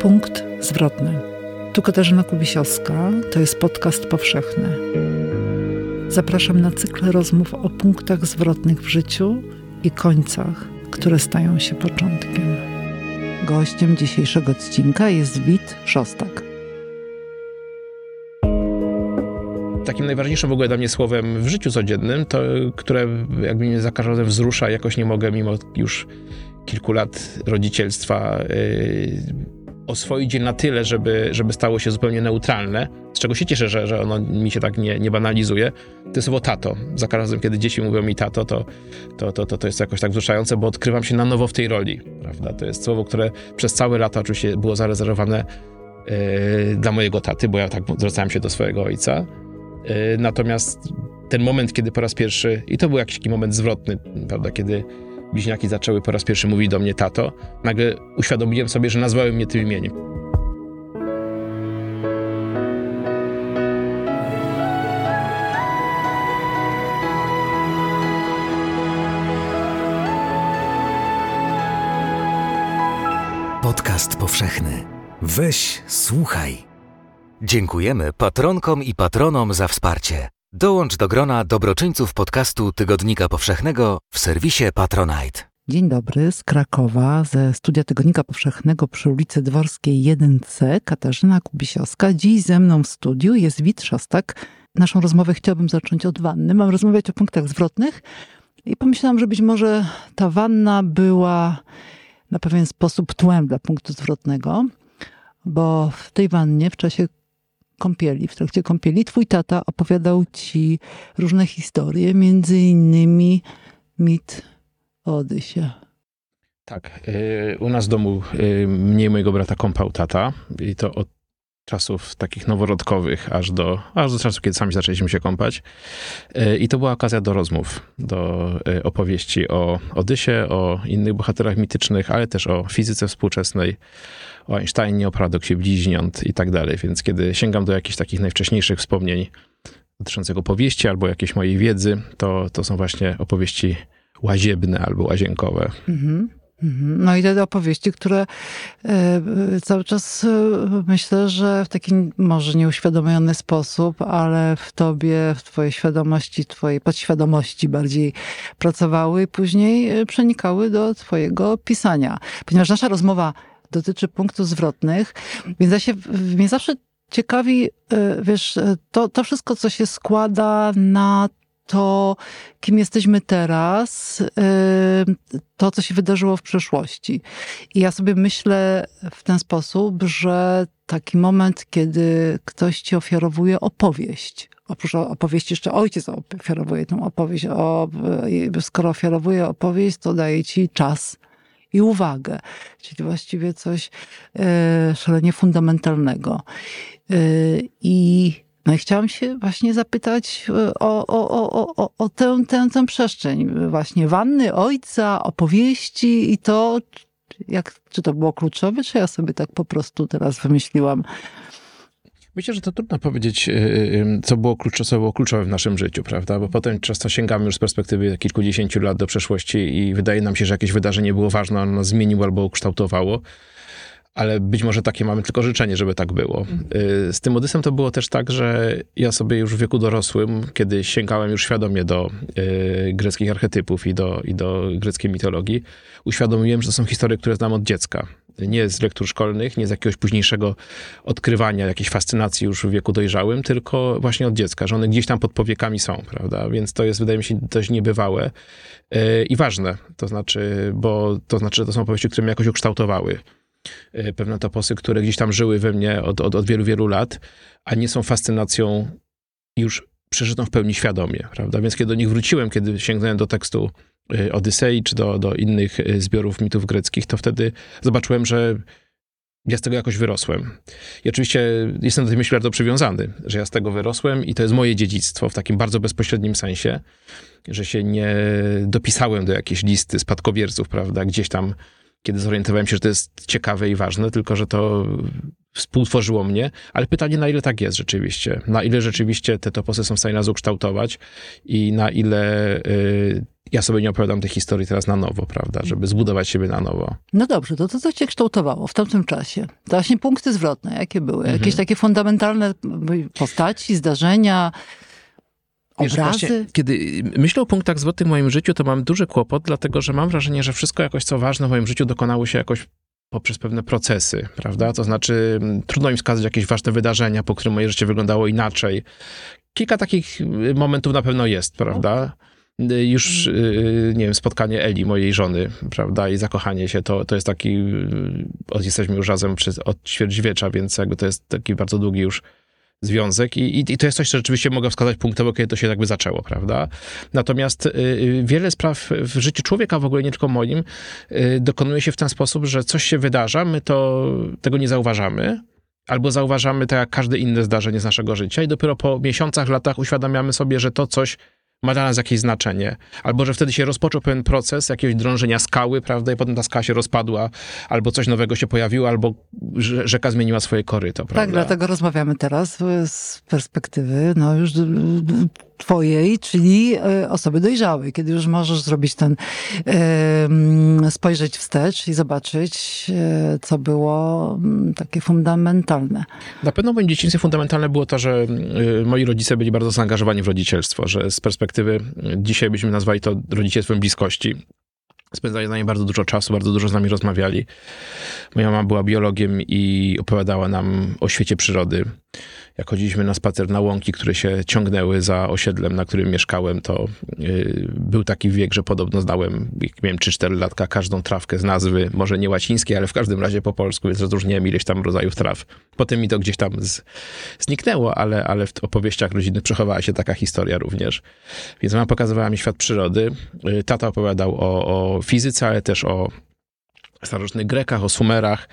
Punkt zwrotny. Tu Katarzyna Kubisiowska, to jest podcast powszechny. Zapraszam na cykl rozmów o punktach zwrotnych w życiu i końcach, które stają się początkiem. Gościem dzisiejszego odcinka jest Wit Szostak. Takim najważniejszym w ogóle dla mnie słowem w życiu codziennym, to które jakby mnie za każdym wzrusza, jakoś nie mogę mimo już kilku lat rodzicielstwa yy, oswoić je na tyle, żeby, żeby stało się zupełnie neutralne, z czego się cieszę, że, że ono mi się tak nie, nie banalizuje, to jest słowo tato. Za każdym razem, kiedy dzieci mówią mi tato, to, to, to, to, to jest jakoś tak wzruszające, bo odkrywam się na nowo w tej roli, prawda? To jest słowo, które przez całe lata oczywiście było zarezerwowane yy, dla mojego taty, bo ja tak zwracałem się do swojego ojca. Yy, natomiast ten moment, kiedy po raz pierwszy, i to był jakiś taki moment zwrotny, prawda, kiedy bliźniaki zaczęły po raz pierwszy mówić do mnie tato, nagle uświadomiłem sobie, że nazwałem mnie tym imieniem. Podcast powszechny. Weź, słuchaj. Dziękujemy patronkom i patronom za wsparcie. Dołącz do grona dobroczyńców podcastu Tygodnika Powszechnego w serwisie Patronite. Dzień dobry, z Krakowa, ze studia Tygodnika Powszechnego przy ulicy Dworskiej 1C, Katarzyna Kubisiowska. Dziś ze mną w studiu jest Wit Szostak. Naszą rozmowę chciałabym zacząć od wanny. Mam rozmawiać o punktach zwrotnych i pomyślałam, że być może ta wanna była na pewien sposób tłem dla punktu zwrotnego, bo w tej wannie w czasie kąpieli, w trakcie kąpieli, twój tata opowiadał ci różne historie, między innymi mit o Odysie. Tak. Y, u nas w domu y, mnie i mojego brata kąpał tata i to od czasów takich noworodkowych, aż do, aż do czasu, kiedy sami zaczęliśmy się kąpać. Y, I to była okazja do rozmów, do opowieści o Odysie, o innych bohaterach mitycznych, ale też o fizyce współczesnej, o Einsteinie, o paradoksie bliźniąt i tak dalej. Więc kiedy sięgam do jakichś takich najwcześniejszych wspomnień dotyczących opowieści albo jakiejś mojej wiedzy, to, to są właśnie opowieści łaziebne albo łazienkowe. Mhm. Mhm. No i te opowieści, które e, cały czas e, myślę, że w taki może nieuświadomiony sposób, ale w tobie, w twojej świadomości, twojej podświadomości bardziej pracowały i później e, przenikały do twojego pisania. Ponieważ nasza rozmowa dotyczy punktów zwrotnych, więc ja się, mnie zawsze ciekawi, wiesz, to, to wszystko, co się składa na to, kim jesteśmy teraz, e, to, co się wydarzyło w przeszłości. I ja sobie myślę w ten sposób, że taki moment, kiedy ktoś ci ofiarowuje opowieść, oprócz opowieści jeszcze ojciec ofiarowuje tę opowieść, o, skoro ofiarowuje opowieść, to daje ci czas i uwagę, czyli właściwie coś e, szalenie fundamentalnego. I no i chciałam się właśnie zapytać e, o, o, o, o, o tę, tę, tę przestrzeń. Właśnie wanny, ojca, opowieści i to, jak, czy to było kluczowe, czy ja sobie tak po prostu teraz wymyśliłam? Myślę, że to trudno powiedzieć, y, y, co było, kluczowe, co było kluczowe w naszym życiu, prawda? Bo potem często sięgamy już z perspektywy kilkudziesięciu lat do przeszłości i wydaje nam się, że jakieś wydarzenie było ważne, ono zmieniło albo ukształtowało ale być może takie mamy tylko życzenie, żeby tak było. Y, z tym Odysem to było też tak, że ja sobie już w wieku dorosłym, kiedy sięgałem już świadomie do y, greckich archetypów i do, i do greckiej mitologii, uświadomiłem, że to są historie, które znam od dziecka. Nie z lektur szkolnych, nie z jakiegoś późniejszego odkrywania, jakiejś fascynacji już w wieku dojrzałym, tylko właśnie od dziecka, że one gdzieś tam pod powiekami są, prawda? Więc to jest, wydaje mi się, dość niebywałe y, i ważne. To znaczy, bo to znaczy, że to są opowieści, które mnie jakoś ukształtowały. E, pewne toposy, które gdzieś tam żyły we mnie od, od, od wielu, wielu lat, a nie są fascynacją już przeżytą w pełni świadomie, prawda? Więc kiedy do nich wróciłem, kiedy sięgnąłem do tekstu e, Odysei czy do, do innych e, zbiorów mitów greckich, to wtedy zobaczyłem, że ja z tego jakoś wyrosłem. I oczywiście jestem do tej myśli bardzo przywiązany, że ja z tego wyrosłem i to jest moje dziedzictwo w takim bardzo bezpośrednim sensie, że się nie dopisałem do jakiejś listy spadkobierców, prawda, gdzieś tam kiedy zorientowałem się, że to jest ciekawe i ważne, tylko że to współtworzyło mnie, ale pytanie, na ile tak jest rzeczywiście, na ile rzeczywiście te toposy są w stanie nas ukształtować i na ile y, ja sobie nie opowiadam tej historii teraz na nowo, prawda, żeby zbudować siebie na nowo. No dobrze, to, to co cię kształtowało w tamtym czasie? To właśnie punkty zwrotne, jakie były? Jakieś takie fundamentalne postaci, zdarzenia, Wiesz, właśnie, kiedy myślę o punktach zwrotnych w moim życiu, to mam duży kłopot, dlatego że mam wrażenie, że wszystko jakoś, co ważne w moim życiu, dokonało się jakoś poprzez pewne procesy, prawda? To znaczy, m, trudno mi wskazać jakieś ważne wydarzenia, po którym moje życie wyglądało inaczej. Kilka takich y, momentów na pewno jest, prawda? Y, Już, y, nie wiem, spotkanie Eli, mojej żony, prawda, i zakochanie się, to, to jest taki, y, jesteśmy już razem przez, od ćwierćwiecza, więc jakby to jest taki bardzo długi już związek i, i, to jest coś, co rzeczywiście mogę wskazać punktowo, kiedy to się jakby zaczęło, prawda? Natomiast y, y, wiele spraw w życiu człowieka, w ogóle nie tylko moim, y, dokonuje się w ten sposób, że coś się wydarza, my to, tego nie zauważamy, albo zauważamy to jak każde inne zdarzenie z naszego życia i dopiero po miesiącach, latach uświadamiamy sobie, że to coś ma dla nas jakieś znaczenie. Albo, że wtedy się rozpoczął pewien proces jakiegoś drążenia skały, prawda, i potem ta skała się rozpadła, albo coś nowego się pojawiło, albo rze- rzeka zmieniła swoje koryto, prawda? Tak, dlatego rozmawiamy teraz y, z perspektywy no już y, twojej, czyli y, osoby dojrzałej, kiedy już możesz zrobić ten, spojrzeć wstecz i zobaczyć, y, co było mm, takie fundamentalne. Na pewno w moim dzieciństwie fundamentalne było to, że y, moi rodzice byli bardzo zaangażowani w rodzicielstwo, że z perspektywy, dzisiaj byśmy nazwali to rodzicielstwem bliskości. Spędzali z nami bardzo dużo czasu, bardzo dużo z nami rozmawiali. Moja mama była biologiem i opowiadała nam o świecie przyrody. Jak chodziliśmy na spacer na łąki, które się ciągnęły za osiedlem, na którym mieszkałem, to y, był taki wiek, że podobno znałem, jak miałem 3-4 latka, każdą trawkę z nazwy, może nie łacińskiej, ale w każdym razie po polsku, więc rozróżniłem ileś tam rodzajów traw. Potem mi to gdzieś tam z, zniknęło, ale, ale w opowieściach rodzinnych przechowała się taka historia również. Więc mama pokazywała mi świat przyrody. Y, Tata opowiadał o, o fizyce, ale też o starożytnych Grekach, o Sumerach.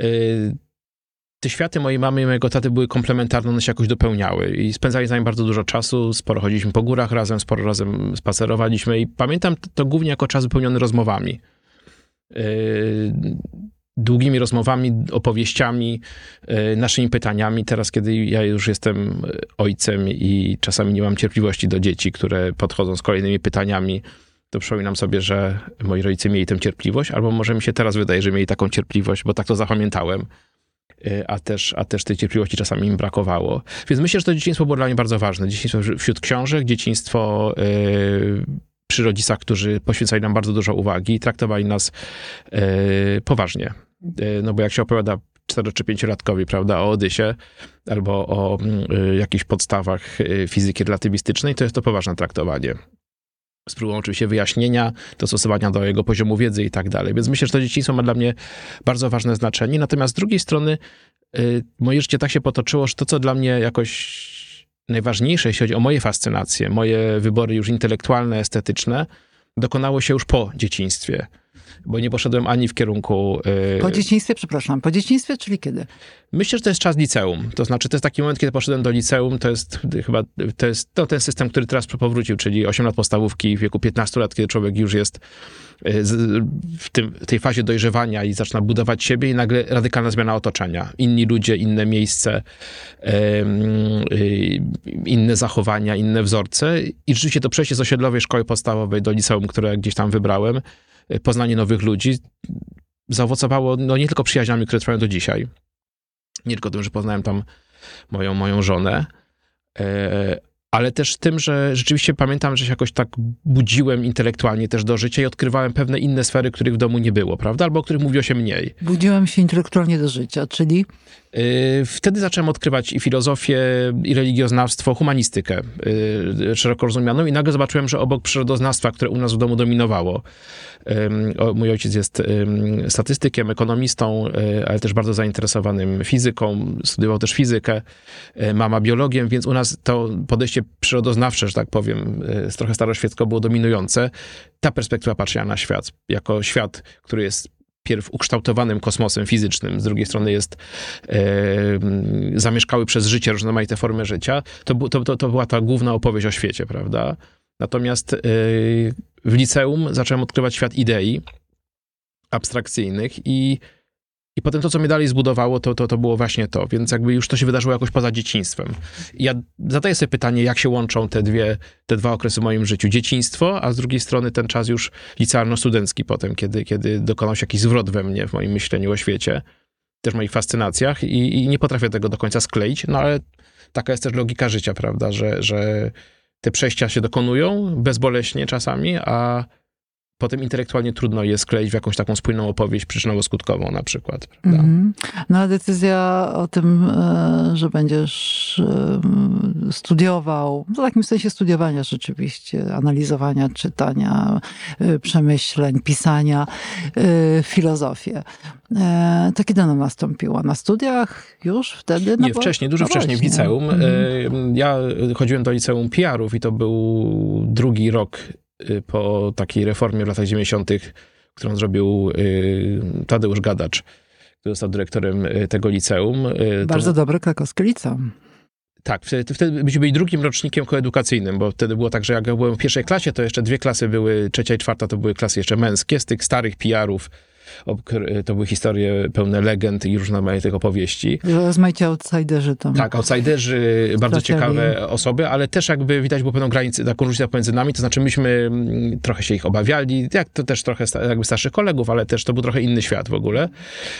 Y, Te światy mojej mamy i mojego taty były komplementarne, one się jakoś dopełniały i spędzali z nami bardzo dużo czasu, sporo chodziliśmy po górach razem, sporo razem spacerowaliśmy i pamiętam to głównie jako czas wypełniony rozmowami. Y, Długimi rozmowami, opowieściami, y, naszymi pytaniami. Teraz, kiedy ja już jestem ojcem i czasami nie mam cierpliwości do dzieci, które podchodzą z kolejnymi pytaniami, to przypominam sobie, że moi rodzice mieli tę cierpliwość, albo może mi się teraz wydaje, że mieli taką cierpliwość, bo tak to zapamiętałem, a też, a też tej cierpliwości czasami im brakowało. Więc myślę, że to dzieciństwo było dla mnie bardzo ważne. Dzieciństwo wśród książek, dzieciństwo y, przy rodzicach, którzy poświęcali nam bardzo dużo uwagi i traktowali nas y, poważnie. No bo jak się opowiada 4 czy 5-latkowi, prawda, o Odysie albo o y, jakichś podstawach fizyki relatywistycznej, to jest to poważne traktowanie z próbą oczywiście wyjaśnienia, dostosowania do jego poziomu wiedzy i tak dalej. Więc myślę, że to dzieciństwo ma dla mnie bardzo ważne znaczenie. Natomiast z drugiej strony y, moje życie tak się potoczyło, że to, co dla mnie jakoś najważniejsze, jeśli chodzi o moje fascynacje, moje wybory już intelektualne, estetyczne, dokonało się już po dzieciństwie. Bo nie poszedłem ani w kierunku... y, Po dzieciństwie, przepraszam, po dzieciństwie, czyli kiedy? Myślę, że to jest czas liceum. To znaczy, to jest taki moment, kiedy poszedłem do liceum. To jest chyba to jest to ten system, który teraz powrócił, czyli 8 lat podstawówki w wieku 15 lat, kiedy człowiek już jest y, w, tym, tej fazie dojrzewania i zaczyna budować siebie i nagle radykalna zmiana otoczenia. Inni ludzie, inne miejsce, y, inne zachowania, inne wzorce. I rzeczywiście to przejście z osiedlowej szkoły podstawowej do liceum, które gdzieś tam wybrałem, poznanie nowych ludzi, zaowocowało no, nie tylko przyjaźniami, które trwają do dzisiaj, nie tylko tym, że poznałem tam moją, moją żonę, e, ale też tym, że rzeczywiście pamiętam, że się jakoś tak budziłem intelektualnie też do życia i odkrywałem pewne inne sfery, których w domu nie było, prawda? Albo o których mówiło się mniej. Budziłem się intelektualnie do życia, czyli Wtedy zacząłem odkrywać i filozofię, i religioznawstwo, humanistykę e, szeroko rozumianą i nagle zobaczyłem, że obok przyrodoznawstwa, które u nas w domu dominowało, mój ojciec jest em, statystykiem, ekonomistą, e, ale też bardzo zainteresowanym fizyką, studiował też fizykę, mama biologiem, więc u nas to podejście przyrodoznawcze, że tak powiem, trochę staroświecko było dominujące. Ta perspektywa patrzenia na świat, jako świat, który jest pierw ukształtowanym kosmosem fizycznym, z drugiej strony jest e, mm, zamieszkały przez życie różnorodne formy życia, to, to, to, to była ta główna opowieść o świecie, prawda? Natomiast e, w liceum zacząłem odkrywać świat idei abstrakcyjnych i I potem to, co mnie dalej zbudowało, to, to, to było właśnie to. Więc jakby już to się wydarzyło jakoś poza dzieciństwem. I ja zadaję sobie pytanie, jak się łączą te, dwie, te dwa okresy w moim życiu. Dzieciństwo, a z drugiej strony ten czas już licealno-studencki potem, kiedy, kiedy dokonał się jakiś zwrot we mnie, w moim myśleniu o świecie, też moich fascynacjach i, i nie potrafię tego do końca skleić, no ale taka jest też logika życia, prawda, że, że te przejścia się dokonują bezboleśnie czasami, a potem intelektualnie trudno je skleić w jakąś taką spójną opowieść przyczynowo-skutkową na przykład. Prawda? Mhm. No a decyzja o tym, e, że będziesz e, studiował, w takim sensie studiowania rzeczywiście, analizowania, czytania, e, przemyśleń, pisania, filozofię. To kiedy ona nastąpiła? Na studiach już wtedy? No Nie, bo... wcześniej, dużo no wcześniej, właśnie. w liceum. Mhm. Ja chodziłem do liceum PR-ów i to był drugi rok po takiej reformie w latach 90., którą zrobił y, Tadeusz Gadacz, który został dyrektorem y, tego liceum. Bardzo to... dobre krakowskie liceum. Tak, wtedy, wtedy byliśmy byli drugim rocznikiem koedukacyjnym, bo wtedy było tak, że jak ja byłem w pierwszej klasie, to jeszcze dwie klasy były, trzecia i czwarta to były klasy jeszcze męskie, z tych starych PR-ów to były historie pełne legend i różnych opowieści. Rozmaici outsiderzy tam. Tak, outsiderzy, bardzo ciekawe osoby, ale też jakby widać było pewną granicę, taką różnicę pomiędzy nami, to znaczy myśmy mm, trochę się ich obawiali, jak to też trochę jakby starszych kolegów, ale też to był trochę inny świat w ogóle.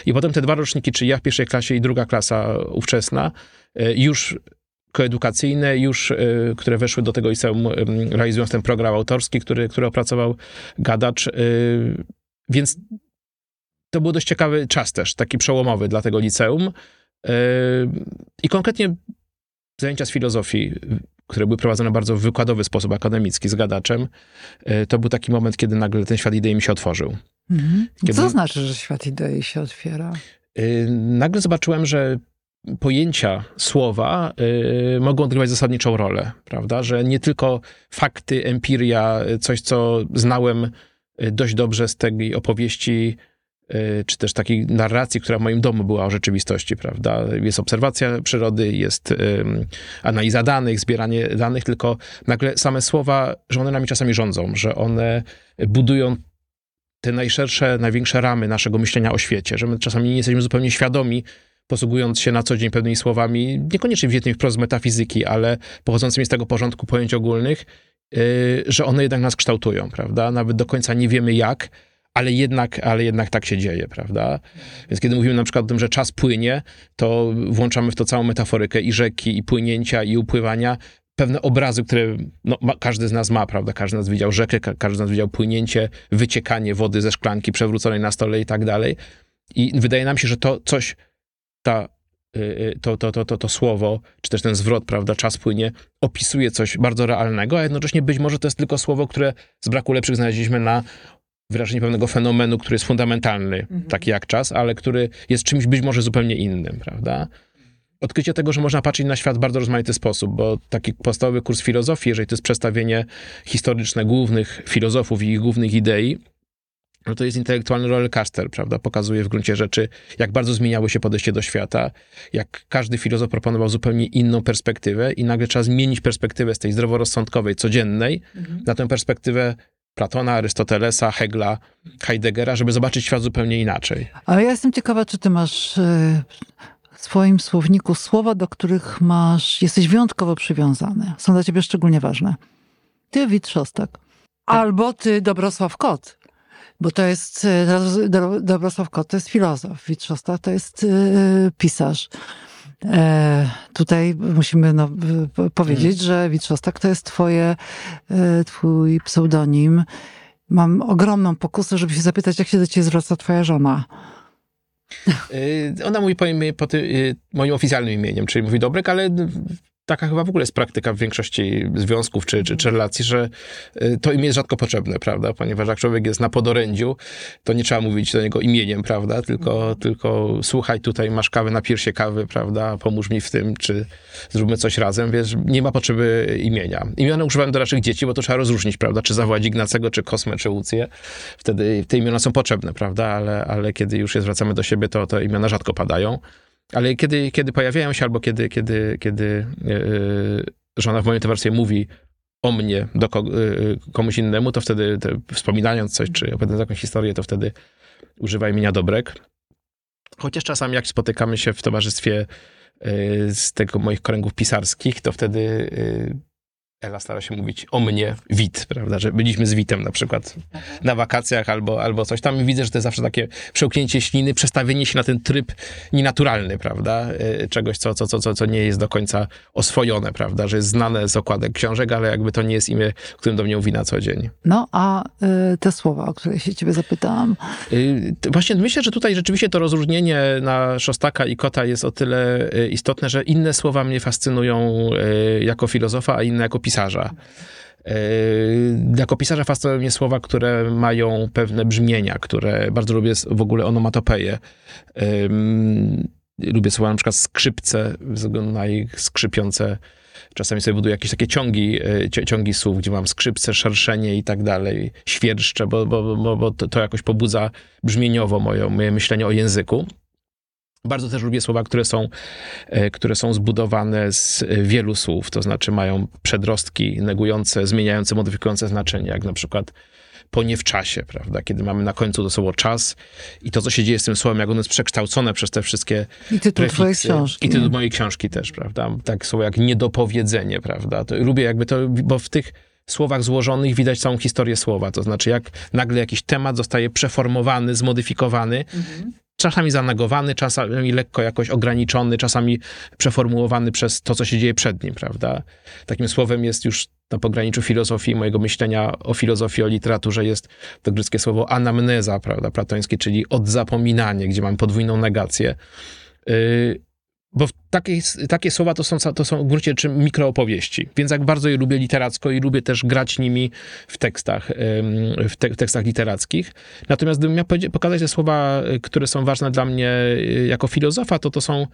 I potem te dwa roczniki, czy ja w pierwszej klasie i druga klasa ówczesna, e, już koedukacyjne już, e, które weszły do tego liceum, realizując ten program autorski, który, który opracował Gadacz. E, więc to był dość ciekawy czas też, taki przełomowy dla tego liceum. Yy, I konkretnie zajęcia z filozofii, które były prowadzone bardzo w wykładowy sposób akademicki z gadaczem, yy, to był taki moment, kiedy nagle ten świat idei mi się otworzył. Mhm. Kiedy... Co znaczy, że świat idei się otwiera? Yy, nagle zobaczyłem, że pojęcia słowa y, mogą odgrywać zasadniczą rolę, prawda? Że nie tylko fakty, empiria, coś, co znałem dość dobrze z tej opowieści czy też takiej narracji, która w moim domu była o rzeczywistości, prawda? Jest obserwacja przyrody, jest analiza danych, zbieranie danych, tylko nagle same słowa, że one nami czasami rządzą, że one budują te najszersze, największe ramy naszego myślenia o świecie, że my czasami nie jesteśmy zupełnie świadomi, posługując się na co dzień pewnymi słowami, niekoniecznie wziętymi wprost z metafizyki, ale pochodzącymi z tego porządku pojęć ogólnych, y, że one jednak nas kształtują, prawda? Nawet do końca nie wiemy jak, ale jednak, ale jednak tak się dzieje, prawda? Więc kiedy mówimy na przykład o tym, że czas płynie, to włączamy w to całą metaforykę i rzeki, i płynięcia, i upływania, pewne obrazy, które no, ma, każdy z nas ma, prawda? Każdy z nas widział rzekę, każdy z nas widział płynięcie, wyciekanie wody ze szklanki przewróconej na stole i tak dalej. I wydaje nam się, że to coś, ta, y, y, to, to, to, to, to słowo, czy też ten zwrot, prawda, czas płynie, opisuje coś bardzo realnego, a jednocześnie być może to jest tylko słowo, które z braku lepszych znaleźliśmy na wyrażenie pewnego fenomenu, który jest fundamentalny, mhm. taki jak czas, ale który jest czymś być może zupełnie innym, prawda? Odkrycie tego, że można patrzeć na świat w bardzo rozmaity sposób, bo taki podstawowy kurs filozofii, jeżeli to jest przedstawienie historyczne głównych filozofów i ich głównych idei, no to jest intelektualny rollercoaster, prawda? Pokazuje w gruncie rzeczy, jak bardzo zmieniało się podejście do świata, jak każdy filozof proponował zupełnie inną perspektywę i nagle trzeba zmienić perspektywę z tej zdroworozsądkowej, codziennej, mhm. na tę perspektywę Platona, Arystotelesa, Hegla, Heideggera, żeby zobaczyć świat zupełnie inaczej. Ale ja jestem ciekawa, czy ty masz e, w swoim słowniku słowa, do których masz, jesteś wyjątkowo przywiązany. Są dla ciebie szczególnie ważne. Ty, Wit Szostak. Albo ty, Dobrosław Kot. Bo to jest, e, Dobrosław Kot to jest filozof, Wit Szostak to jest e, pisarz. E, tutaj musimy no, powiedzieć, że Witrzostak to jest twoje, e, twój pseudonim. Mam ogromną pokusę, żeby się zapytać, jak się do ciebie zwraca twoja żona. E, ona mówi po, po ty, moim oficjalnym imieniem, czyli mówi Dobrek, ale taka chyba w ogóle jest praktyka w większości związków czy, czy, czy relacji, że y, to imię jest rzadko potrzebne, prawda? Ponieważ jak człowiek jest na podorędziu, to nie trzeba mówić do niego imieniem, prawda? Tylko, tylko słuchaj, tutaj masz kawę na piersie kawy, prawda? Pomóż mi w tym, czy zróbmy coś razem, więc nie ma potrzeby imienia. Imiona używałem do naszych dzieci, bo to trzeba rozróżnić, prawda? Czy zawołać Ignacego, czy Kosmę, czy Łucję. Wtedy te imiona są potrzebne, prawda? Ale, ale kiedy już je zwracamy do siebie, to te imiona rzadko padają. Ale kiedy, kiedy pojawiają się, albo kiedy, kiedy, kiedy yy, żona w mojej wersji mówi o mnie do yy, komuś innemu, to wtedy, te, wspominając coś, czy opowiadając jakąś historię, to wtedy używa imienia Dobrek. Chociaż czasami jak spotykamy się w towarzystwie z tego moich kręgów pisarskich, to wtedy Ela stara się mówić o mnie wit, prawda, że byliśmy z Witem na przykład na wakacjach albo, albo coś tam i widzę, że to jest zawsze takie przełknięcie śliny, przestawienie się na ten tryb nienaturalny, prawda, y, czegoś, co, co, co, co, nie jest do końca oswojone, prawda, że jest znane z okładek książek, ale jakby to nie jest imię, którym do mnie mówi na co dzień. No, a y, te słowa, o które się ciebie zapytałam, Y, Właśnie myślę, że tutaj rzeczywiście to rozróżnienie na Szostaka i Kota jest o tyle istotne, że inne słowa mnie fascynują y, jako filozofa, a inne jako pisarza. Y, Jako pisarza fascynują mnie słowa, które mają pewne brzmienia, które bardzo lubię w ogóle onomatopeje. Lubię słowa na przykład skrzypce, ze względu na ich skrzypiące. Czasami sobie buduję jakieś takie ciągi, cio- ciągi słów, gdzie mam skrzypce, szerszenie i tak dalej, świerszcze, bo, bo, bo, bo to, to jakoś pobudza brzmieniowo moje, moje myślenie o języku. Bardzo też lubię słowa, które są, e, które są zbudowane z wielu słów, to znaczy mają przedrostki negujące, zmieniające, modyfikujące znaczenie, jak na przykład po nie w czasie, prawda? Kiedy mamy na końcu to słowo czas i to, co się dzieje z tym słowem, jak ono jest przekształcone przez te wszystkie i tytuł twojej prefiksy. książki. I tytuł mojej książki też, prawda? Tak słowo jak niedopowiedzenie, prawda? To lubię jakby to, bo w tych słowach złożonych widać całą historię słowa. To znaczy, jak nagle jakiś temat zostaje przeformowany, zmodyfikowany, czasami zanegowany, czasami lekko jakoś ograniczony, czasami przeformułowany przez to, co się dzieje przed nim, prawda? Takim słowem jest już na pograniczu filozofii, mojego myślenia o filozofii, o literaturze jest to greckie słowo anamneza, prawda, platońskie, czyli odzapominanie, gdzie mamy podwójną negację. Yy, bo takie, takie słowa to są, to są w gruncie rzeczy mikroopowieści, więc jak bardzo je lubię literacko i lubię też grać nimi w tekstach, w, te, w tekstach literackich. Natomiast gdybym miał pokazać te słowa, y, które są ważne dla mnie y, jako filozofa, to to są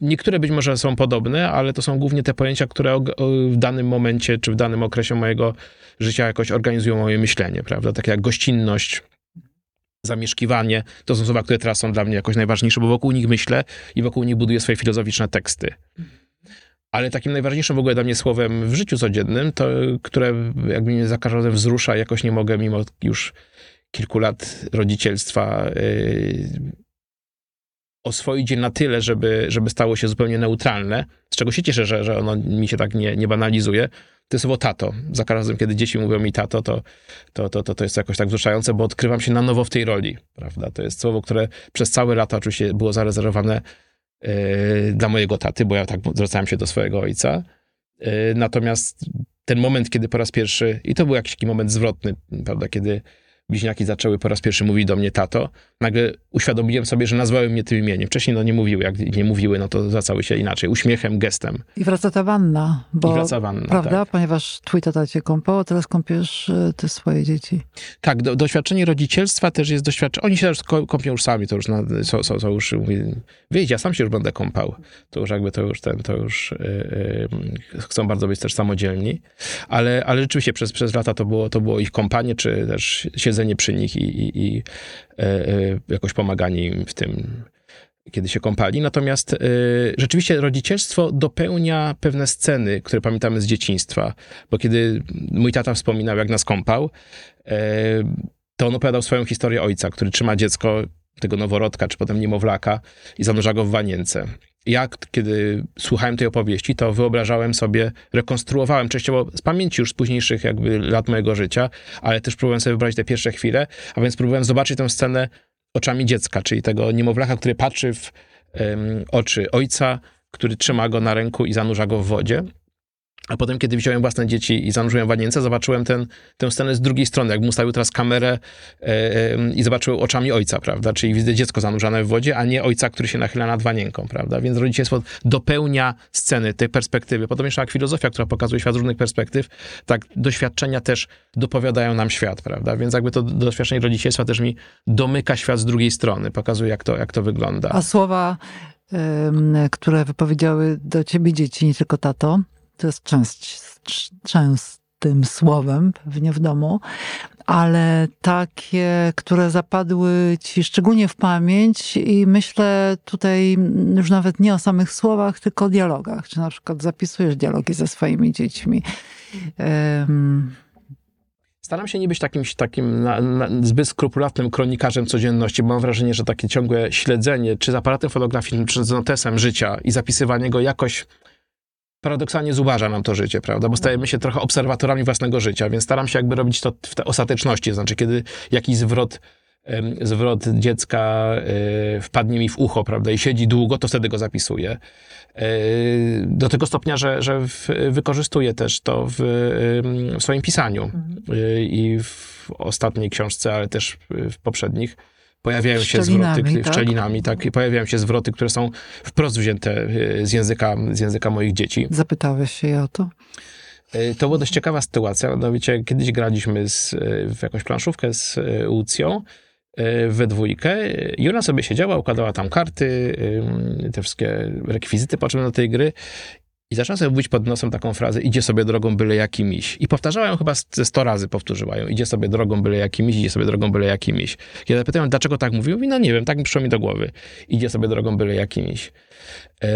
Niektóre być może są podobne, ale to są głównie te pojęcia, które w danym momencie czy w danym okresie mojego życia jakoś organizują moje myślenie, prawda? Takie jak gościnność, zamieszkiwanie. To są słowa, które teraz są dla mnie jakoś najważniejsze, bo wokół nich myślę i wokół nich buduję swoje filozoficzne teksty. Ale takim najważniejszym w ogóle dla mnie słowem w życiu codziennym, to które jakby mnie za każdym razem wzrusza, jakoś nie mogę mimo już kilku lat rodzicielstwa yy, oswoić je na tyle, żeby, żeby stało się zupełnie neutralne, z czego się cieszę, że, że ono mi się tak nie, nie banalizuje, to słowo tato. Za każdym kiedy dzieci mówią mi tato, to, to, to, to, to jest jakoś tak wzruszające, bo odkrywam się na nowo w tej roli, prawda? To jest słowo, które przez całe lata oczywiście było zarezerwowane yy, dla mojego taty, bo ja tak zwracałem się do swojego ojca. Yy, natomiast ten moment, kiedy po raz pierwszy, i to był jakiś taki moment zwrotny, prawda, kiedy bliźniaki zaczęły po raz pierwszy mówić do mnie tato, nagle uświadomiłem sobie, że nazwały mnie tym imieniem. Wcześniej no nie mówiły, jak nie mówiły, no to zwracały się inaczej, uśmiechem, gestem. I wraca ta wanna, bo, I wraca wanna, prawda? tak. Ponieważ twój tata cię kąpał, teraz kąpiesz y, te swoje dzieci. Tak, do, doświadczenie rodzicielstwa też jest doświadczenie. Oni się też kąpią już sami, to już, na, są, są, są już mówię, wyjdź, ja sam się już będę kąpał. To już jakby to już ten, to już yy, yy, chcą bardzo być też samodzielni. Ale, ale rzeczywiście przez, przez lata to było, to było ich kąpanie, czy też siedzenie przy nich i, i, i yy, yy, jakoś pomaganie im w tym, kiedy się kąpali. Natomiast y, rzeczywiście rodzicielstwo dopełnia pewne sceny, które pamiętamy z dzieciństwa. Bo kiedy mój tata wspominał, jak nas kąpał, to on opowiadał swoją historię ojca, który trzyma dziecko, tego noworodka, czy potem niemowlaka i zanurza go w wanience. Ja, kiedy słuchałem tej opowieści, to wyobrażałem sobie, rekonstruowałem częściowo z pamięci już z późniejszych jakby lat mojego życia, ale też próbowałem sobie wyobrazić te pierwsze chwile, a więc próbowałem zobaczyć tę scenę oczami dziecka, czyli tego niemowlaka, który patrzy w em, oczy ojca, który trzyma go na ręku i zanurza go w wodzie. A potem, kiedy wziąłem własne dzieci i zanurzyłem wanience, zobaczyłem ten, tę scenę z drugiej strony, jakbym ustawił teraz kamerę e, em, i zobaczył oczami ojca, prawda? Czyli widzę dziecko zanurzane w wodzie, a nie ojca, który się nachyla nad wanienką, prawda? Więc rodzicielstwo dopełnia sceny, tej perspektywy. Potem jeszcze jak filozofia, która pokazuje świat z różnych perspektyw, tak doświadczenia też dopowiadają nam świat, prawda? Więc jakby to doświadczenie rodzicielstwa też mi domyka świat z drugiej strony, pokazuje jak to, jak to wygląda. A słowa, które wypowiedziały do ciebie dzieci, nie tylko tato, to jest część, częstym słowem pewnie w domu, ale takie, które zapadły ci szczególnie w pamięć i myślę tutaj już nawet nie o samych słowach, tylko o dialogach. Czy na przykład zapisujesz dialogi ze swoimi dziećmi. Ym, Staram się nie być takim, takim na, na, zbyt skrupulatnym kronikarzem codzienności, bo mam wrażenie, że takie ciągłe śledzenie, czy z aparatem fotograficznym, czy z notesem życia i zapisywanie go jakoś paradoksalnie zubaża nam to życie, prawda? Bo stajemy się trochę obserwatorami własnego życia, więc staram się jakby robić to w tej ostateczności, znaczy kiedy jakiś zwrot zwrot dziecka e, wpadnie mi w ucho, prawda, i siedzi długo, to wtedy go zapisuję. E, Do tego stopnia, że, że wykorzystuję też to w, w swoim pisaniu. E, I w ostatniej książce, ale też w poprzednich pojawiają się zwroty, tak? szczelinami, tak, i pojawiają się zwroty, które są wprost wzięte e, z języka, z języka moich dzieci. Zapytałeś się jej o to? E, To była dość ciekawa sytuacja, mianowicie kiedyś graliśmy z, e, w jakąś planszówkę z Łucją we dwójkę i ona sobie siedziała, układała tam karty, te wszystkie rekwizyty potrzebne do tej gry i zaczęła sobie mówić pod nosem taką frazę idzie sobie drogą byle jaki miś. I powtarzała ją chyba ze 100 razy, powtórzyła ją. Idzie sobie drogą byle jaki miś, idzie sobie drogą byle jaki miś. Kiedy zapytałem, dlaczego tak mówi, mówi, no nie wiem, tak mi przyszło mi do głowy. Idzie sobie drogą byle jaki miś. E,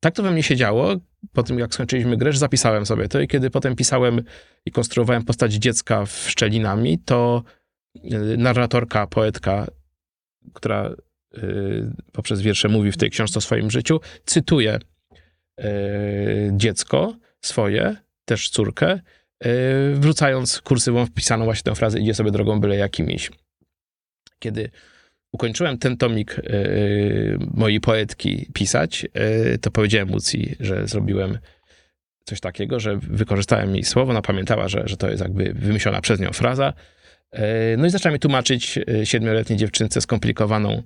tak to we mnie siedziało. Po tym, jak skończyliśmy grę, zapisałem sobie to i kiedy potem pisałem i konstruowałem postać dziecka w Szczelinami, to e, narratorka, poetka, która e, poprzez wiersze mówi w tej książce o swoim życiu, cytuje dziecko swoje, też córkę, e, wrzucając kursywą wpisaną właśnie tę frazę idzie sobie drogą byle jakimiś. Kiedy ukończyłem ten tomik e, mojej poetki pisać, e, to powiedziałem Lucji, że zrobiłem coś takiego, że wykorzystałem jej słowo, ona pamiętała, że, że to jest jakby wymyślona przez nią fraza. E, No i zaczęła mi tłumaczyć e, siedmioletniej dziewczynce skomplikowaną e,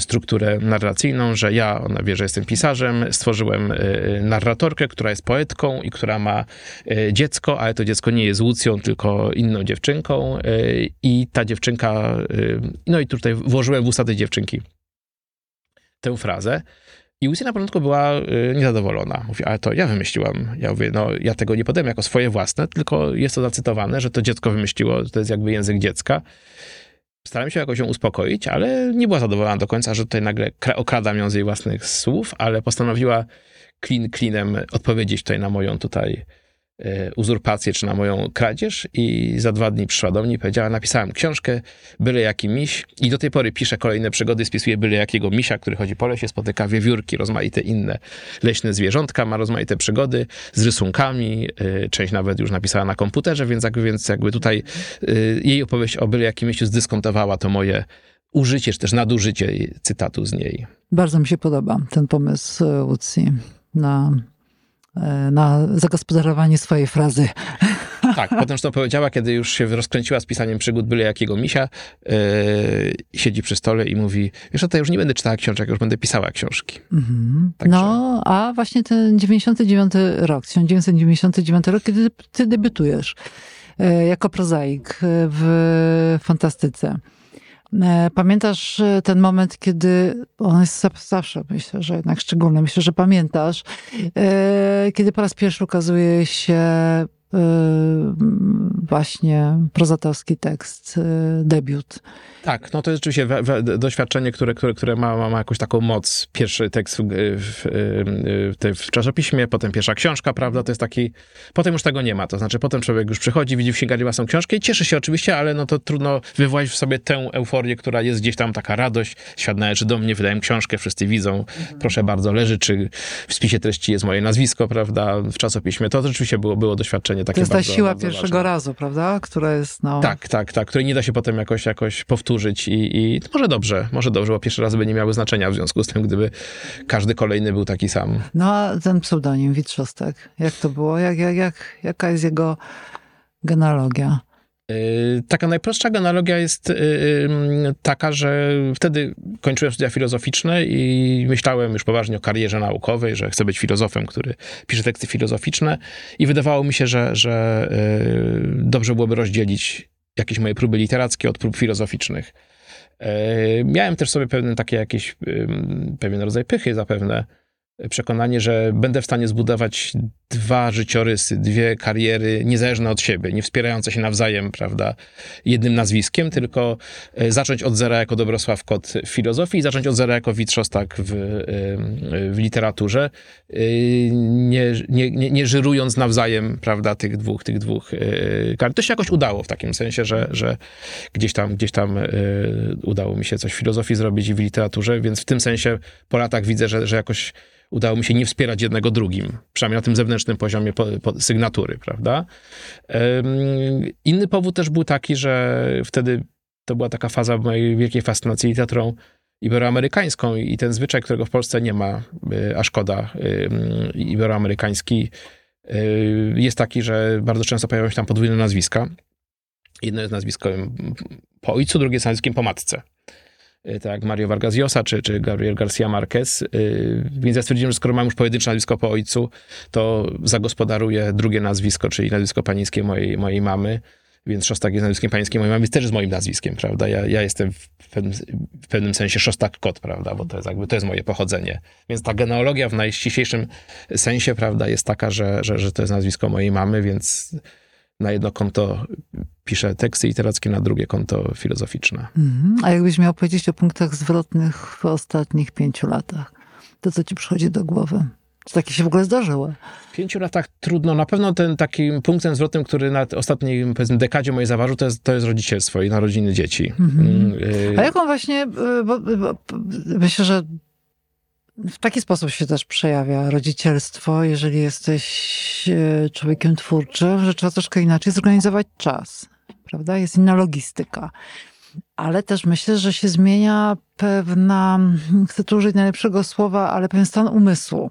strukturę narracyjną, że ja, ona wie, że jestem pisarzem, stworzyłem e, narratorkę, która jest poetką i która ma e, dziecko, ale to dziecko nie jest Łucją, tylko inną dziewczynką i ta dziewczynka, no i tutaj włożyłem w usta tej dziewczynki tę frazę. I Lucy na początku była y, niezadowolona. Mówi, ale to ja wymyśliłam. Ja mówię, no ja tego nie podam jako swoje własne, tylko jest to zacytowane, że to dziecko wymyśliło, to jest jakby język dziecka. Starałem się jakoś ją uspokoić, ale nie była zadowolona do końca, że tutaj nagle kra- okradam ją z jej własnych słów, ale postanowiła klin klinem odpowiedzieć tutaj na moją tutaj uzurpację, czy na moją kradzież. I za dwa dni przyszła do mnie i powiedziała, napisałem książkę Byle jaki miś. I do tej pory piszę kolejne przygody, spisuję byle jakiego misia, który chodzi po lesie, spotyka wiewiórki, rozmaite inne leśne zwierzątka, ma rozmaite przygody z rysunkami, y, część nawet już napisała na komputerze, więc jakby, więc jakby tutaj y, jej opowieść o byle jakim mieściu zdyskontowała to moje użycie, czy też nadużycie cytatu z niej. Bardzo mi się podoba ten pomysł e, Łucji na, e, na zagospodarowanie swojej frazy. Tak, potem to powiedziała, kiedy już się rozkręciła z pisaniem przygód byle jakiego misia, yy, siedzi przy stole i mówi, wiesz, to ja już nie będę czytała książek, już będę pisała książki. Mhm. Także- No, a właśnie ten 99 rok, 1999 rok, kiedy ty debiutujesz e, jako prozaik e, w fantastyce. E, Pamiętasz e, ten moment, kiedy on jest za- zawsze, myślę, że jednak szczególny, myślę, że pamiętasz, e, kiedy po raz pierwszy ukazuje się właśnie prozatorski tekst, e, debiut. Tak, no to jest rzeczywiście we, we, doświadczenie, które, które, które ma, ma, jakąś taką moc. Pierwszy tekst w, w, w, tej- w czasopiśmie, potem pierwsza książka, prawda, to jest taki... Potem już tego nie ma, to znaczy potem człowiek już przychodzi, widzi w księgarni własną książkę i cieszy się oczywiście, ale no to trudno wywołać w sobie tę euforię, która jest gdzieś tam, taka radość. Świat należy do mnie, wydałem książkę, wszyscy widzą, proszę bardzo, leży, czy w spisie treści jest moje nazwisko, prawda, w czasopiśmie. To rzeczywiście było, było doświadczenie takie To jest ta bardzo, siła bardzo pierwszego ważne. razu, prawda? Która jest, no... Tak, tak, tak, której nie da się potem jakoś, jakoś powtórzyć i, i może dobrze, może dobrze, bo pierwsze razy by nie miały znaczenia w związku z tym, gdyby każdy kolejny był taki sam. No a ten pseudonim Witrzostek, jak to było? Jak, jak, jak, jaka jest jego genealogia? Yy, Taka najprostsza analogia jest yy, yy, taka, że wtedy kończyłem studia filozoficzne i myślałem już poważnie o karierze naukowej, że chcę być filozofem, który pisze teksty filozoficzne i wydawało mi się, że, że dobrze byłoby rozdzielić jakieś moje próby literackie od prób filozoficznych. Miałem też sobie pewne takie jakieś, pewien rodzaj pychy zapewne, przekonanie, że będę w stanie zbudować dwa życiorysy, dwie kariery niezależne od siebie, nie wspierające się nawzajem, prawda, jednym nazwiskiem, tylko e, zacząć od zera jako Dobrosław Kot w filozofii i zacząć od zera jako Witrzostak w, e, w literaturze, e, nie, nie, nie, nie żyrując nawzajem, prawda, tych dwóch, tych dwóch. To się jakoś udało w takim sensie, że, że gdzieś tam, gdzieś tam udało mi się coś w filozofii zrobić i w literaturze, więc w tym sensie po latach widzę, że, że jakoś udało mi się nie wspierać jednego drugim, przynajmniej na tym zewnętrznym poziomie po, po sygnatury, prawda? Inny powód też był taki, że wtedy to była taka faza mojej wielkiej fascynacji literaturą iberoamerykańską i ten zwyczaj, którego w Polsce nie ma, a szkoda, iberoamerykański, jest taki, że bardzo często pojawiają się tam podwójne nazwiska. Jedno jest nazwiskiem po ojcu, drugie jest nazwiskiem po matce. Y, tak Mario Vargas Llosa czy, czy Gabriel Garcia Marquez. Y, więc ja stwierdziłem, że skoro mam już pojedyncze nazwisko po ojcu, to zagospodaruję drugie nazwisko, czyli nazwisko panieńskie mojej, mojej mamy. Więc Szostak jest nazwiskiem panieńskim mojej mamy, więc też jest moim nazwiskiem, prawda? Ja, ja jestem w pewnym, w pewnym sensie Szostak-Kot, prawda? Bo to jest jakby, to jest moje pochodzenie. Więc ta genealogia w najściślejszym sensie, prawda, jest taka, że, że, że to jest nazwisko mojej mamy, więc na jedno konto piszę teksty literackie, na drugie konto filozoficzne. Mhm. A jakbyś miał powiedzieć o punktach zwrotnych w ostatnich pięciu latach, to co ci przychodzi do głowy? Czy takie się w ogóle zdarzyły? W pięciu latach trudno. Na pewno ten takim punktem zwrotnym, który na ostatniej dekadzie mojej zaważył, to jest, to jest rodzicielstwo i narodziny dzieci. Mhm. Mm, y- A jaką właśnie, y, bo, bo, myślę, że w taki sposób się też przejawia rodzicielstwo, jeżeli jesteś e, człowiekiem twórczym, że trzeba troszkę inaczej zorganizować czas, prawda? Jest inna logistyka. Ale też myślę, że się zmienia pewna, chcę tu użyć najlepszego słowa, ale pewien stan umysłu.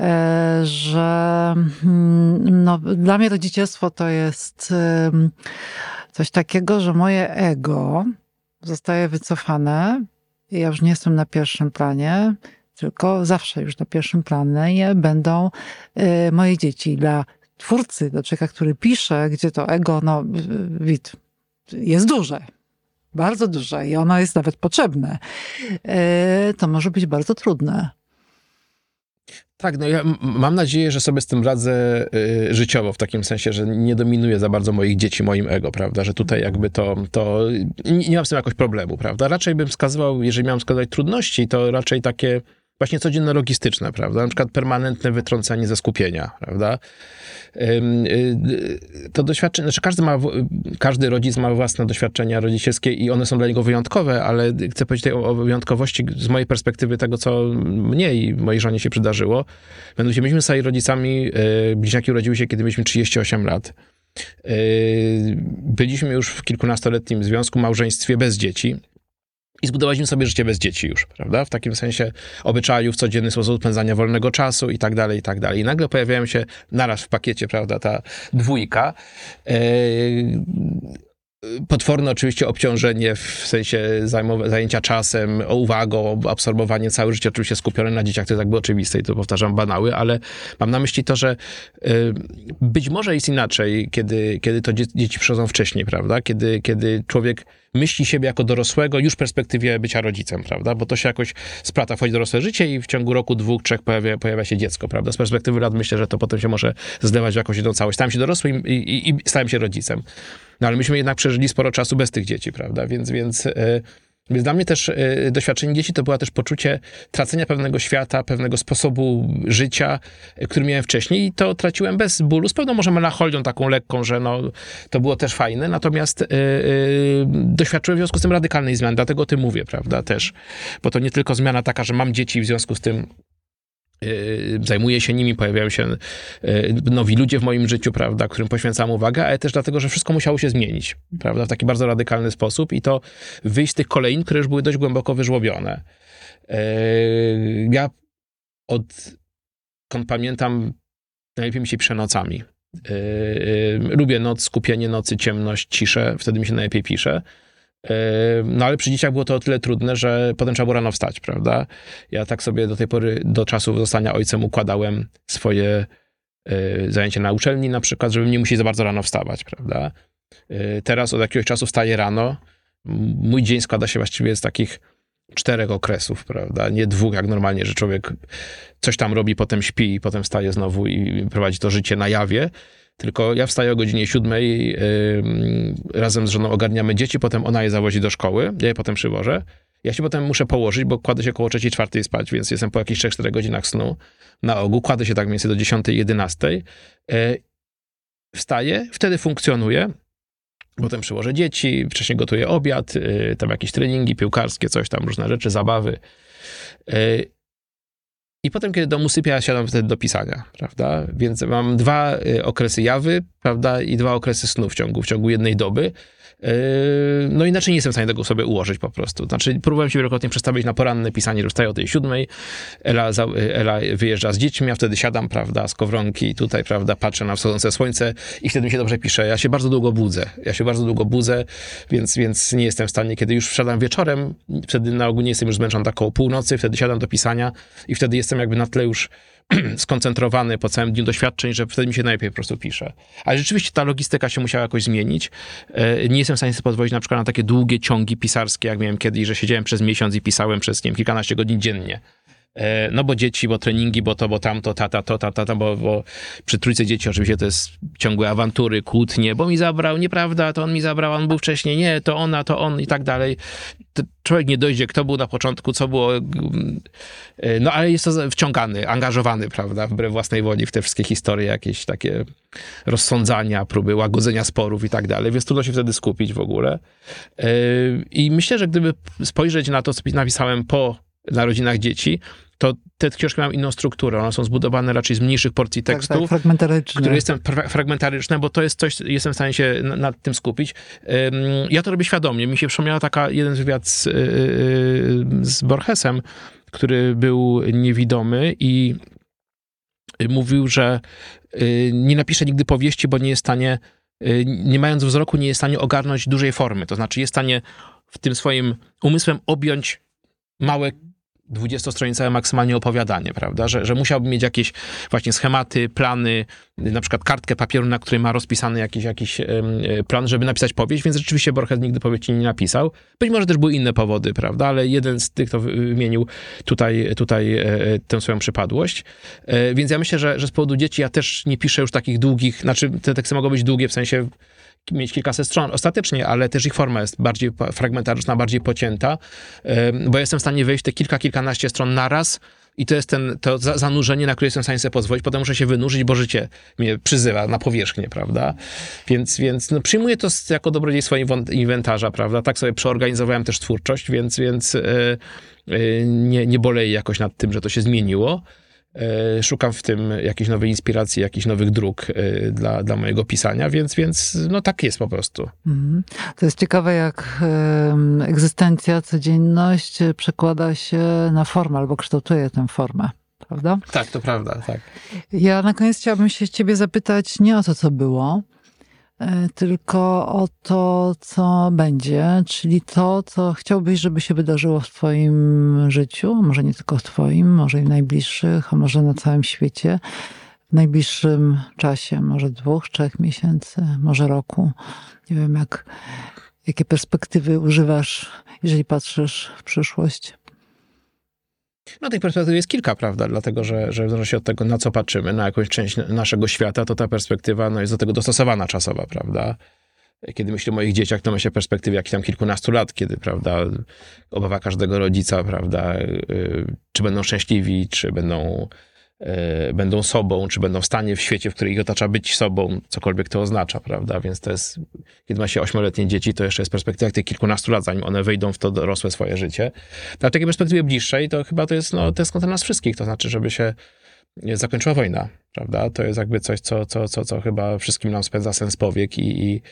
E, że mm, no, dla mnie rodzicielstwo to jest coś takiego, że moje ego zostaje wycofane. Ja już nie jestem na pierwszym planie tylko zawsze już na pierwszym planie będą y, moje dzieci. Dla twórcy, dla człowieka, który pisze, gdzie to ego, no, wid, jest duże, bardzo duże i ono jest nawet potrzebne, y, to może być bardzo trudne. Tak, no ja mam nadzieję, że sobie z tym radzę y, życiowo, w takim sensie, że nie dominuje za bardzo moich dzieci moim ego, prawda, że tutaj jakby to, to nie, nie mam z tym jakoś problemu, prawda. Raczej bym wskazywał, jeżeli miałem wskazać trudności, to raczej takie właśnie codzienne logistyczne, prawda? Na przykład permanentne wytrącenie ze skupienia, prawda? Y, to doświadczenie, znaczy każdy, ma, każdy rodzic ma własne doświadczenia rodzicielskie i one są dla niego wyjątkowe, ale chcę powiedzieć o, wyjątkowości z mojej perspektywy tego, co mnie i mojej żonie się przydarzyło. Mianowicie myśmy stali rodzicami, y, bliźniaki urodziły się, kiedy mieliśmy 38 lat. Y, byliśmy już w kilkunastoletnim związku, małżeństwie bez dzieci. I zbudowaliśmy sobie życie bez dzieci już, prawda? W takim sensie obyczajów, codzienny sposób spędzania wolnego czasu i tak dalej, i tak dalej. I nagle pojawiają się naraz w pakiecie, prawda, ta dwójka. Yy, potworne oczywiście obciążenie w sensie zajęcia czasem, uwagą, absorbowanie całe życie oczywiście skupione na dzieciach, to jest jakby oczywiste i to powtarzam banały, ale mam na myśli to, że y, być może jest inaczej, kiedy, kiedy to dzieci przychodzą wcześniej, prawda? Kiedy, kiedy człowiek myśli siebie jako dorosłego już w perspektywie bycia rodzicem, prawda? Bo to się jakoś splata, wchodzi dorosłe życie i w ciągu roku, dwóch, trzech pojawia, pojawia się dziecko, prawda? Z perspektywy lat myślę, że to potem się może zlewać w jakąś jedną całość. Stałem się dorosłym i, i, i stałem się rodzicem. No ale myśmy jednak przeżyli sporo czasu bez tych dzieci, prawda? Więc, więc, yy, więc dla mnie też yy, doświadczenie dzieci to było też poczucie tracenia pewnego świata, pewnego sposobu życia, yy, który miałem wcześniej i to traciłem bez bólu, z pewną może melancholią taką lekką, że no, to było też fajne, natomiast doświadczyłem w związku z tym radykalnej zmiany, dlatego o tym mówię, prawda, też. Bo to nie tylko zmiana taka, że mam dzieci w związku z tym zajmuję się nimi, pojawiają się y, nowi ludzie w moim życiu, prawda, którym poświęcam uwagę, ale też dlatego, że wszystko musiało się zmienić, prawda, w taki bardzo radykalny sposób i to wyjść z tych kolejn, które już były dość głęboko wyżłobione. Y, ja od, kąd pamiętam, najlepiej mi się pisze nocami. Lubię noc, skupienie nocy, ciemność, ciszę, wtedy mi się najlepiej pisze. No ale przy dzieciach było to o tyle trudne, że potem trzeba było rano wstać, prawda? Ja tak sobie do tej pory, do czasu zostania ojcem układałem swoje y, zajęcia na uczelni na przykład, żeby nie musieć za bardzo rano wstawać, prawda? Y, teraz od jakiegoś czasu wstaję rano. Mój dzień składa się właściwie z takich czterech okresów, prawda? Nie dwóch, jak normalnie, że człowiek coś tam robi, potem śpi potem wstaje znowu i prowadzi to życie na jawie. Tylko ja wstaję o godzinie siódmej, yy, razem z żoną ogarniamy dzieci, potem ona je zawozi do szkoły, ja je potem przywożę. Ja się potem muszę położyć, bo kładę się około trzeciej, czwartej spać, więc jestem po jakichś 3-4 godzinach snu na ogół. Kładę się tak mniej więcej do 10, 11. Yy, wstaję, wtedy funkcjonuję. Potem przyłożę dzieci, wcześniej gotuję obiad, yy, tam jakieś treningi piłkarskie, coś tam, różne rzeczy, zabawy. Yy, I potem, kiedy dom usypia, siadam wtedy do pisania, prawda? Więc mam dwa y, okresy jawy, prawda? I dwa okresy snu w ciągu, w ciągu jednej doby. Yy, No inaczej nie jestem w stanie tego sobie ułożyć po prostu. Znaczy, próbowałem się wielokrotnie przestawić na poranne pisanie, że wstaję o tej siódmej, Ela, za- Ela wyjeżdża z dziećmi, ja wtedy siadam, prawda, z kowronki tutaj, prawda, patrzę na wschodzące słońce i wtedy mi się dobrze pisze. Ja się bardzo długo budzę. Ja się bardzo długo budzę, więc, więc nie jestem w stanie, kiedy już wsiadam wieczorem, wtedy na ogół nie jestem już zmęczony tak koło północy, wtedy siadam do pisania i wtedy jestem jakby na tle już skoncentrowany po całym dniu doświadczeń, że wtedy mi się najlepiej po prostu pisze. Ale rzeczywiście ta logistyka się musiała jakoś zmienić. E, Nie jestem w stanie sobie pozwolić na przykład na takie długie ciągi pisarskie, jak miałem kiedyś, że siedziałem przez miesiąc i pisałem przez nie wiem, kilkanaście godzin dziennie. E, No bo dzieci, bo treningi, bo to, bo tamto, tata, to, tata, to, bo, bo przy trójce dzieci oczywiście to jest ciągłe awantury, kłótnie, bo mi zabrał, nieprawda, to on mi zabrał, on był wcześniej, nie, to ona, to on i tak dalej. To człowiek nie dojdzie, kto był na początku, co było, mm, e, no ale jest to wciągany, angażowany, prawda, wbrew własnej woli w te wszystkie historie, jakieś takie rozsądzania, próby łagodzenia sporów i tak dalej, więc trudno się wtedy skupić w ogóle. E, I myślę, że gdyby spojrzeć na to, co napisałem po narodzinach dzieci, to te książki mają inną strukturę. One są zbudowane raczej z mniejszych porcji Tak, tekstów, tak, fragmentaryczne. które jestem fra- fragmentaryczne, bo to jest coś, jestem w stanie się na- nad tym skupić. Ja to robię świadomie. Mi się przypomniała taka jeden wywiad z, yy, z Borgesem, który był niewidomy i mówił, że yy, nie napisze nigdy powieści, bo nie jest w stanie, nie mając wzroku, nie jest w stanie ogarnąć dużej formy. To znaczy jest w stanie w tym swoim umysłem objąć małe 20-stronicowe maksymalnie opowiadanie, prawda? Że, że mieć jakieś właśnie schematy, plany, na przykład kartkę papieru, na której ma rozpisany jakiś, jakiś e, plan, żeby napisać powieść, więc rzeczywiście Borges nigdy powieści nie napisał. Być może też były inne powody, prawda? Ale jeden z tych, kto wy- wymienił tutaj, tutaj e, tę swoją przypadłość. E, Więc ja myślę, że, że z powodu dzieci ja też nie piszę już takich długich, znaczy te teksty mogą być długie, w sensie mieć kilkaset stron ostatecznie, ale też ich forma jest bardziej fragmentaryczna, bardziej pocięta, bo jestem w stanie wejść te kilka, kilkanaście stron naraz i to jest ten, to za- zanurzenie, na które jestem w stanie sobie pozwolić. Potem muszę się wynurzyć, bo życie mnie przyzywa na powierzchnię, prawda? Więc, więc no, przyjmuję to jako dobrodziejstwo inwentarza, prawda? Tak sobie przeorganizowałem też twórczość, więc, więc e, e, nie, nie boleję jakoś nad tym, że to się zmieniło. E, Szukam w tym jakiejś nowej inspiracji, jakichś nowych dróg e, dla, dla mojego pisania, więc, więc no tak jest po prostu. Mhm. To jest ciekawe, jak egzystencja, codzienność e, przekłada się na formę albo kształtuje tę formę, prawda? Tak, to prawda, tak. Ja na koniec chciałabym się ciebie zapytać nie o to, co było, tylko o to, co będzie, czyli to, co chciałbyś, żeby się wydarzyło w twoim życiu, może nie tylko w twoim, może i w najbliższych, a może na całym świecie, w najbliższym czasie, może dwóch, trzech miesięcy, może roku. Nie wiem, jak, jakie perspektywy używasz, jeżeli patrzysz w przyszłość. No tych perspektyw jest kilka, prawda? Dlatego, że, że w zależności od tego, na co patrzymy, na jakąś część naszego świata, to ta perspektywa no, jest do tego dostosowana czasowa, prawda? Kiedy myślę o moich dzieciach, to myślę o perspektywie jakichś tam kilkunastu lat, kiedy, prawda, obawa każdego rodzica, prawda, y, czy będą szczęśliwi, czy będą, będą sobą, czy będą w stanie w świecie, w którym ich otacza być sobą, cokolwiek to oznacza, prawda? Więc to jest, kiedy ma się ośmioletnie dzieci, to jeszcze jest perspektywa tych kilkunastu lat, zanim one wejdą w to dorosłe swoje życie. Na takiej perspektywie bliższej, to chyba to jest, no, to jest kontent nas wszystkich, to znaczy, żeby się zakończyła wojna, prawda? To jest jakby coś, co, co, co, co chyba wszystkim nam spędza sens powiek i, i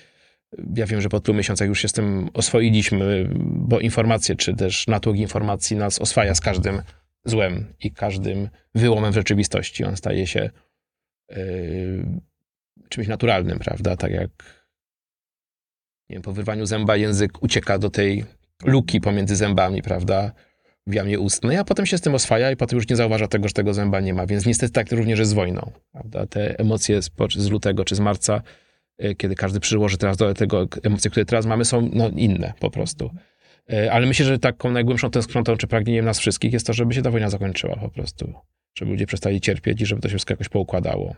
ja wiem, że po tylu miesiącach już się z tym oswoiliśmy, bo informacje, czy też natłok informacji nas oswaja z każdym złem i każdym wyłomem w rzeczywistości. On staje się yy, czymś naturalnym, prawda? Tak jak nie wiem, po wyrwaniu zęba język ucieka do tej luki pomiędzy zębami, prawda? w jamie ustnej, a potem się z tym oswaja i potem już nie zauważa tego, że tego zęba nie ma. Więc niestety tak również jest z wojną. Prawda? Te emocje z, z lutego czy z marca, y, kiedy każdy przyłoży teraz do tego emocje, które teraz mamy, są no, inne po prostu. E, ale myślę, że taką najgłębszą tęsknotą czy pragnieniem nas wszystkich jest to, żeby się ta wojna zakończyła po prostu. Żeby ludzie przestali cierpieć i żeby to się wszystko jakoś poukładało.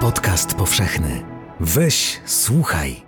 Podcast powszechny. Weź, słuchaj.